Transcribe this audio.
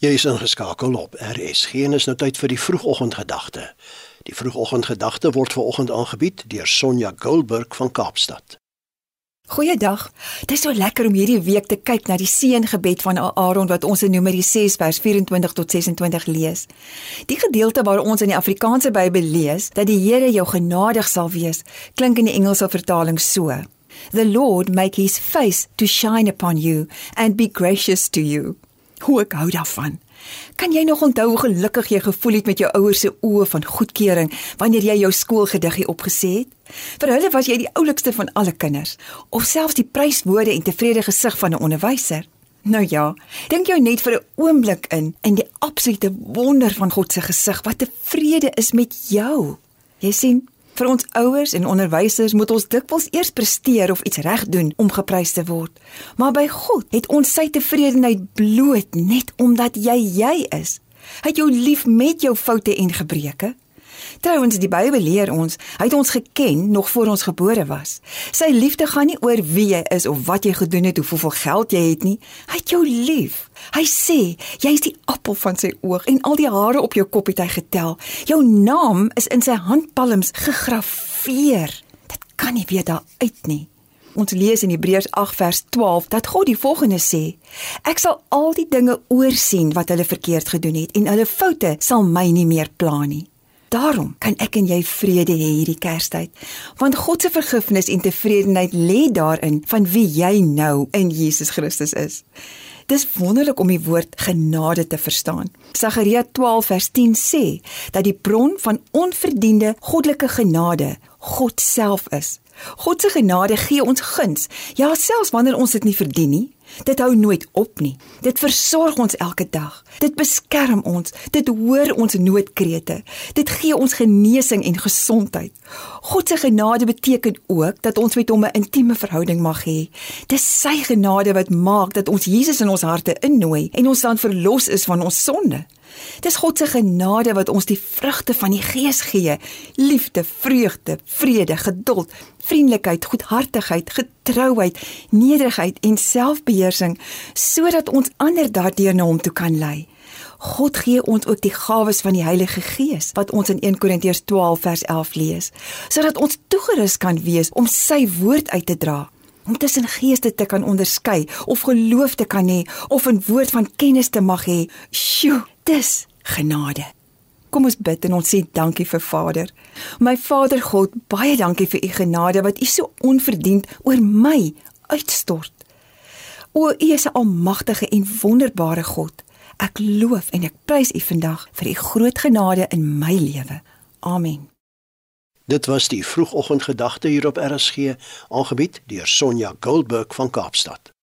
Jy is ingeskakel op RSG en is nou tyd vir die vroegoggendgedagte. Die vroegoggendgedagte word veraloggend aangebied deur Sonja Goldberg van Kaapstad. Goeiedag. Dit is so lekker om hierdie week te kyk na die seëngebed van Aaron wat ons in Numeri 6 vers 24 tot 26 lees. Die gedeelte waar ons in die Afrikaanse Bybel lees dat die Here jou genadig sal wees, klink in die Engelse vertaling so: The Lord make his face to shine upon you and be gracious to you. Hoe ek hou daarvan. Kan jy nog onthou hoe gelukkig jy gevoel het met jou ouers se oë van goedkeuring wanneer jy jou skoolgediggie opgesê het? Vir hulle was jy die oulikste van alle kinders, of selfs die pryswoorde en tevrede gesig van 'n onderwyser. Nou ja, dink jou net vir 'n oomblik in in die absolute wonder van God se gesig wat tevrede is met jou. Jy sien, Vir ons ouers en onderwysers moet ons dikwels eers presteer of iets reg doen om geprys te word. Maar by God het ons sy tevredenheid bloot net omdat jy jy is. Hy het jou lief met jou foute en gebreke. Trouwens die Bybel leer ons, hy het ons geken nog voor ons gebore was. Sy liefde gaan nie oor wie jy is of wat jy gedoen het of hoeveel geld jy het nie. Hy het jou lief. Hy sê, jy is die appel van sy oog en al die hare op jou kop het hy getel. Jou naam is in sy handpalms gegraveer. Dit kan nie weer daar uit nie. Ons lees in Hebreërs 8 vers 12 dat God die volgende sê: Ek sal al die dinge oorsien wat hulle verkeerd gedoen het en hulle foute sal my nie meer pla nie. Daarom kan ek en jy vrede hê hierdie Kerstyd, want God se vergifnis en tevredenheid lê daarin van wie jy nou in Jesus Christus is. Dis wonderlik om die woord genade te verstaan. Sagaria 12 vers 10 sê dat die bron van onverdiende goddelike genade God self is. God se genade gee ons guns, ja selfs wanneer ons dit nie verdien nie. Dit hou nooit op nie. Dit versorg ons elke dag. Dit beskerm ons. Dit hoor ons noodkrete. Dit gee ons genesing en gesondheid. God se genade beteken ook dat ons met hom 'n intieme verhouding mag hê. Dis sy genade wat maak dat ons Jesus in ons harte innooi en ons dan verlos is van ons sonde. Dis God se genade wat ons die vrugte van die Gees gee: liefde, vreugde, vrede, geduld, vriendelikheid, goedhartigheid, getrouheid, nederigheid en selfbeheersing, sodat ons ander daardeur na hom toe kan lei. God gee ons ook die gawes van die Heilige Gees wat ons in 1 Korintiërs 12 vers 11 lees, sodat ons toegerus kan wees om sy woord uit te dra om tussen geeste te kan onderskei of geloof te kan hê of 'n woord van kennis te mag hê. Sjoe, dis genade. Kom ons bid en ons sê dankie vir Vader. My Vader God, baie dankie vir u genade wat u so onverdiend oor my uitstort. O, u is 'n almagtige en wonderbare God. Ek loof en ek prys u vandag vir u groot genade in my lewe. Amen. Dit was die vroegoggendgedagte hier op RSG, aangebied deur Sonja Goldberg van Kaapstad.